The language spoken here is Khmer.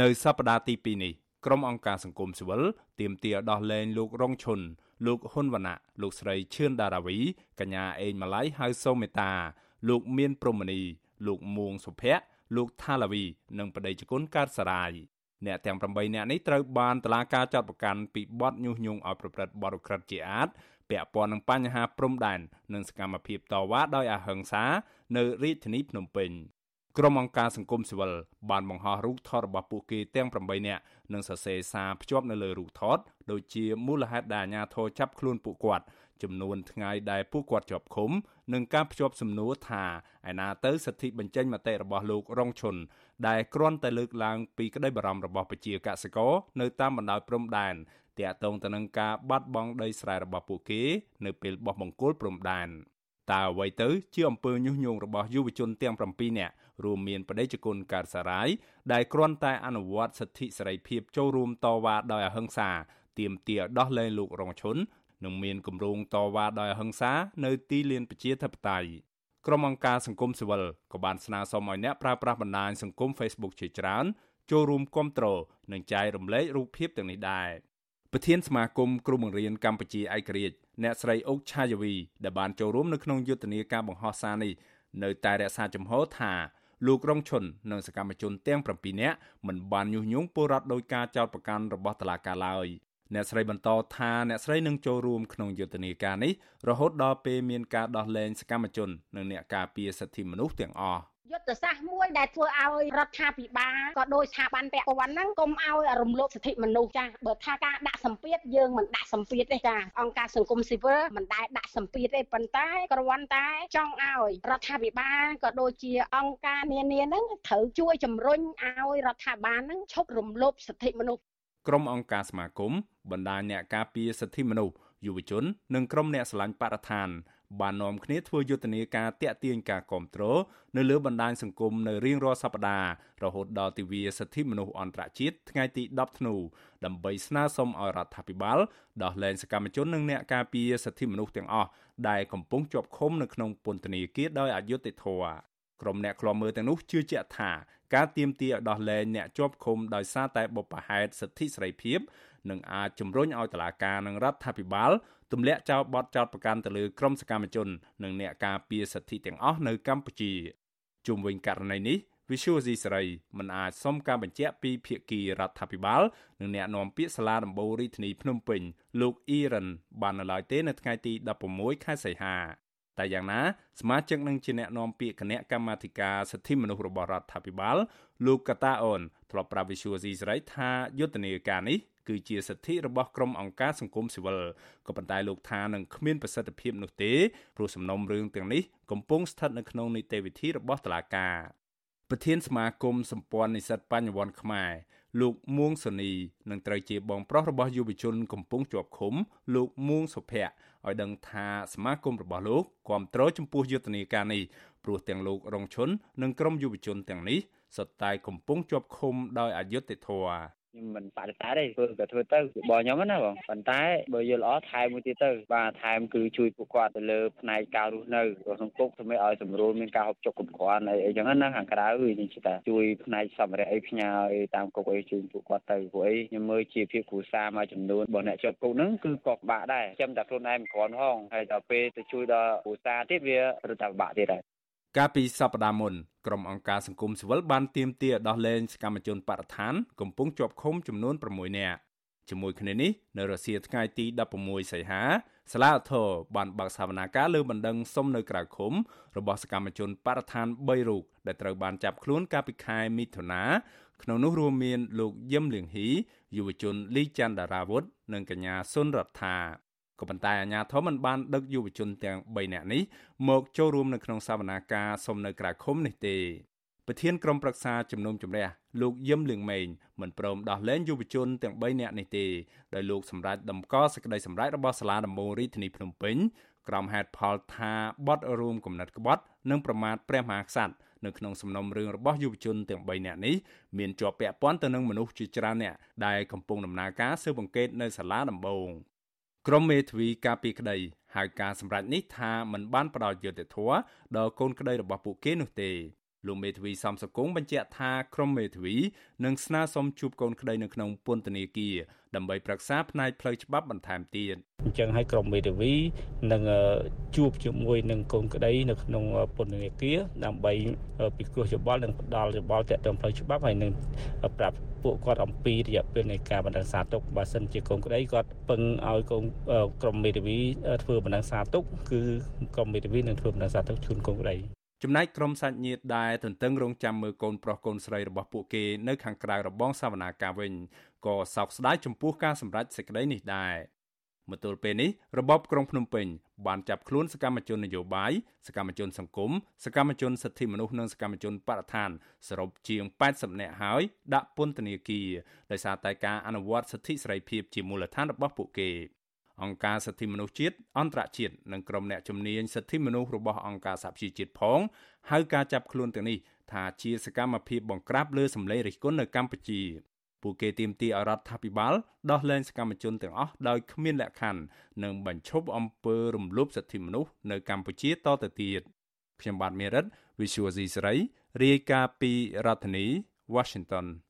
នៅសប្តាហ៍ទី2នេះក្រុមអង្គការសង្គមស៊ីវិលទាមទារដោះលែងលោករងឈុនលោកហ៊ុនវណ្ណៈលោកស្រីឈឿនដារាវីកញ្ញាអេងម៉ាឡៃហៅសូមេតាលោកមានព្រំមនីលោកមួងសុភ័ក្រលោកថាឡាវី និងប្តីជគុណកើតសារាយអ្នកទាំង8នាក់នេះត្រូវបានតុលាការចាត់បង្កាន់ពីបទញុះញង់ឲ្យប្រព្រឹត្តបទឧក្រិដ្ឋជាអាតពាក់ព័ន្ធនឹងបញ្ហាព្រំដែននិងសកម្មភាពតវ៉ាដោយអហិង្សា នៅរាជធានីភ្នំពេញ ក្រុមអង្គការសង្គមស៊ីវិលបានបង្ហោះរូបថតរបស់ពួកគេទាំង8នាក់និងសរសេរសារភ្ជាប់នៅលើរូបថតដូចជាមូលហេតុដែលអាជ្ញាធរចាប់ខ្លួនពួកគាត់ចំនួនថ្ងៃដែលពួកគាត់ជាប់ឃុំនិងការភ្ជាប់សំណួរថាឯណាទៅសិទ្ធិបញ្ចេញមតិរបស់លោករងឈុនដែលគ្រាន់តែលើកឡើងពីក្តីបារម្ភរបស់ប្រជាកសិករនៅតាមបណ្ដោយព្រំដែនទាក់ទងទៅនឹងការបាត់បង់ដីស្រែរបស់ពួកគេ នៅពេលបោះបង្គោលព្រំដែន តើអ្វីទៅជាអំពើញុះញង់របស់យុវជនទាំង7នាក់រួមមានបដិជគុណកើតសារាយដែលគ្រាន់តែអនុវត្តសិទ្ធិសេរីភាពចូលរួមតវ៉ាដោយអហិង្សាទាមទារដោះលែងលោករងឈុននិងមានគម្រោងតវ៉ាដោយអហិង្សានៅទីលានប្រជាធិបតេយ្យក្រុមអង្គការសង្គមស៊ីវិលក៏បានស្នើសុំឲ្យអ្នកប្រើប្រាស់បណ្ដាញសង្គម Facebook ជាច្រើនចូលរួមគាំទ្រនិងចែករំលែករូបភាពទាំងនេះដែរ ប្រធានសមាគមគ្រូបង្រៀនកម្ពុជាឯករាជ្យអ្នកស្រីអុកឆាយាវីដែលបានចូលរួមនៅក្នុងយុទ្ធនាការបង្ហោះសារនេះនៅតែរក្សាចំហថាលោករងឈុននិងសកម្មជនទាំង7នាក់មិនបានញុះញង់ពលរដ្ឋដោយការចោទប្រកាន់របស់តុលាការឡើយអ្នកស្រីបន្តថាអ្នកស្រីនឹងចូលរួមក្នុងយុទ្ធនាការនេះរហូតដល់ពេលមានការដោះលែងសកម្មជន និងអ្នកការពារសិទ្ធិមនុស្សទាំងអស់ យុទ្ធសាស្ត្រមួយដែលធ្វើឲ្យរដ្ឋាភិបាលក៏ដោយស្ថាប័នពាក់ព័ន្ធហ្នឹងកុំឲ្យរំលោភសិទ្ធិមនុស្សចាបើថាការដាក់សម្ពាធយើងមិនដាក់សម្ពាធទេចាអង្គការសង្គមស៊ីវិលមិនដែលដាក់សម្ពាធទេប៉ុន្តែគ្រាន់តែចង់ឲ្យរដ្ឋាភិបាលក៏ដូចជាអង្គការនានាហ្នឹងត្រូវជួយជំរុញឲ្យរដ្ឋាភិបាលហ្នឹងឈប់រំលោភសិទ្ធិមនុស្សក្រុមអង្គការសមាគមបណ្ដាអ្នកការពារសិទ្ធិមនុស្សយុវជននិងក្រុមអ្នកស្រឡាញ់បរិស្ថាន បាននាំគ្នាធ្វើយុទ្ធនាការតាក់ទាញការគ្រប់គ្រងនៅលើបណ្ដាញសង្គមនៅរៀងរាល់សប្តាហ៍រហូតដល់ទិវាសិទ្ធិមនុស្សអន្តរជាតិថ្ងៃទី10ធ្នូដើម្បីស្នើសុំឲ្យរដ្ឋាភិបាលដោះលែងសកម្មជននិងអ្នកការពារសិទ្ធិមនុស្សទាំងអស់ដែលកំពុងជាប់ឃុំនៅក្នុងពន្ធនាគារដោយអយុត្តិធម៌ក្រុមអ្នកឃ្លាំមើលទាំងនោះជឿជាក់ថា ការទៀមទាឲ្យដោះលែងអ្នកជាប់ឃុំដោយសារតែបុព្វហេតុសិទ្ធិសេរីភាពនឹងអាចជំរុញឲ្យតុលាការនិងរដ្ឋាភិបាលទម្លាក់ចោលបទចោទប្រកាន់ទៅលើក្រុមសកម្មជន និងអ្នកការពារសិទ្ធិទាំងអស់នៅកម្ពុជាជុំវិញករណីនេះ Visual C សេរីមិនអាចសុំការបញ្ជាក់ពីភាគីរដ្ឋាភិបាលនិងអ្នកនាំពាក្យសាលាដំបូងរាជធានីភ្នំពេញលោកអ៊ីរ៉ានបាននៅឡើយទេនៅថ្ងៃទី16ខែសីហា តែយ៉ាងណាសមាជិកនឹងជាអ្នកនាំពាក្យគណៈកម្មាធិការសិទ្ធិមនុស្សរបស់រដ្ឋាភិបាលលោកកតាអូនធ្លាប់ប្រាប់វិសុយស៊ីសេរីថាយុទ្ធនាការនេះគឺជាសិទ្ធិរបស់ក្រុមអង្គការសង្គមស៊ីវិលក៏ប៉ុន្តែលោកថានឹងគ្មានប្រសិទ្ធភាពនោះទេព្រោះសំណុំរឿងទាំងនេះកំពុងស្ថិតនៅក្នុងនីតិវិធីរបស់តុលាការប្រធានសមាគមសម្ព័ន្ធនិស្សិតបញ្ញវន្តខ្មែរ លោកមួងសូនីនឹងត្រូវជាបងប្រុសរបស់យុវជនកំពុងជាប់ឃុំ លោកមួងសុភ័ក្រឲ្យដឹងថាសមាគមរបស់លោកគ្រប់គ្រងចំពោះយុទ្ធនាការនេះព្រោះទាំងលោករងឈុននិងក្រុមយុវជនទាំងនេះសុទ្ធតែកំពុងជាប់ឃុំដោយអយុត្តិធម៌ ខ្ញុំមិនបដិសេធទេធ្វើក៏ធ្វើទៅរបស់ខ្ញុំណាបងប៉ុន្តែបើយល់ល្អថែមមួយទៀតទៅបាទថែមគឺជួយពួកគាត់ទៅលើផ្នែកការរស់នៅក្នុងគុកធ្វើឲ្យសម្រួលមានការហូបចុកគ្រប់គ្រាន់អីអីចឹងណាខាងក្រៅវាជាតែជួយផ្នែកសម្ភារៈអីផ្ញើអីតាមគុកអីជួយពួកគាត់ទៅព្រោះអីខ្ញុំមើលជាភាពគ្រួសារមួយចំនួនរបស់អ្នកជាប់គុកហ្នឹងគឺក៏ពិបាកដែរចាំតែខ្លួនឯងមិនគ្រាន់ផងហើយដល់ពេលទៅជួយដល់គ្រួសារទៀតវារត់តែពិបាកទៀតដែរ កាលពីសប្តាហ៍មុនក្រុមអង្គការសង្គមស៊ីវិលបានទាមទារដោះលែងសកម្មជនបរិស្ថានកំពុងជាប់ឃុំចំនួន6នាក់ជាមួយគ្នានេះនៅរសៀលថ្ងៃទី16សីហាសាលាឧទ្ធរបានបើកសវនាការលើបណ្ដឹងសុំនៅក្រៅឃុំរបស់សកម្មជនបរិស្ថាន3រូបដែលត្រូវបានចាប់ខ្លួនកាលពីខែមិថុនាក្នុងនោះរួមមានលោកយឹមលៀងហ៊ីយុវជនលីច័ន្ទដារាវុធនិងកញ្ញាសុនរដ្ឋា ក៏ប៉ុន្តែអាជ្ញាធរមិនបានដឹកយុវជនទាំង3នាក់នេះមកចូលរួមនៅក្នុងសវនាការសុំនៅក្រៅឃុំនេះទេប្រធានក្រុមប្រឹក្សាជំនុំជម្រះលោកយឹមលៀងម៉េងមិនព្រមដោះលែងយុវជនទាំង3នាក់នេះទេដោយលោកសម្រេចដំកល់សេចក្តីសម្រេចរបស់សាលាដំបងរាជធានីភ្នំពេញក្រុមហេតុផលថាបទរួមគំនិតក្បត់និងប្រមាថព្រះមហាក្សត្រនៅក្នុងសំណុំរឿងរបស់យុវជនទាំង3នាក់នេះមានជាប់ពាក់ព័ន្ធទៅនឹងមនុស្សជាច្រើនអ្នកដែលកំពុងដំណើរការស៊ើបអង្កេតនៅសាលាដំបង ក្រមមេធាវីការពីក្តីហៅការសម្រេចនេះថាมันបានផ្ដោតយុត្តិធម៌ដល់កូនក្តីរបស់ពួកគេនោះទេ លោកមេធាវីសំសកុងបញ្ជាក់ថាក្រុមមេធាវីនឹងស្នើសុំជួបកូនក្តីនៅក្នុងពន្ធនាគារដើម្បីប្រឹក្សាផ្នែកផ្លូវច្បាប់បន្ថែមទៀតអញ្ចឹងឲ្យក្រុមមេធាវីនឹងជួបជាមួយនឹងកូនក្តីនៅក្នុងពន្ធនាគារដើម្បីពិគ្រោះយោបល់និងផ្ដល់យោបល់ទាក់ទងផ្លូវច្បាប់ហើយនឹងប្រាប់ពួកគាត់អំពីរយៈពេលនៃការបណ្ដឹងសារទុកបើសិនជាកូនក្តីគាត់ពឹងឲ្យកូនក្រុមមេធាវីធ្វើបណ្ដឹងសារទុកគឺក្រុមមេធាវីនឹងធ្វើបណ្ដឹងសារទុកជូនកូនក្តី ចំណែកក្រុមសាច់ញាតិដែលទន្ទឹងរង់ចាំមើលកូនប្រុសកូនស្រីរបស់ពួកគេនៅខាងក្រៅរបងសវនាការវិញក៏សោកស្ដាយចំពោះការសម្រេចសេចក្តីនេះដែរមកទល់ពេលនេះរបបក្រុងភ្នំពេញបានចាប់ខ្លួនសកម្មជននយោបាយសកម្មជនសង្គមសកម្មជនសិទ្ធិមនុស្សនិងសកម្មជនបរិស្ថានសរុបជាង80នាក់ហើយដាក់ពន្ធនាគារដោយសារតែការអនុវត្តសិទ្ធិសេរីភាពជាមូលដ្ឋានរបស់ពួកគេ អង្គការសិទ្ធិមនុស្សជាតិអន្តរជាតិនិងក្រុមអ្នកជំនាញសិទ្ធិមនុស្សរបស់អង្គការសហប្រជាជាតិផងហៅការចាប់ខ្លួនទាំងនេះថាជាសកម្មភាពបង្ក្រាបលើសម្លេងរិះគន់នៅកម្ពុជាពួកគេទាមទារឲ្យរដ្ឋាភិបាលដោះលែងសកម្មជនទាំងអស់ដោយគ្មានលក្ខខណ្ឌនិងបញ្ឈប់អំពើរំលោភសិទ្ធិមនុស្សនៅកម្ពុជាតទៅទៀតខ្ញុំបាទមេរិត Visual C ស្រីរាយការណ៍ពីរដ្ឋធានី Washington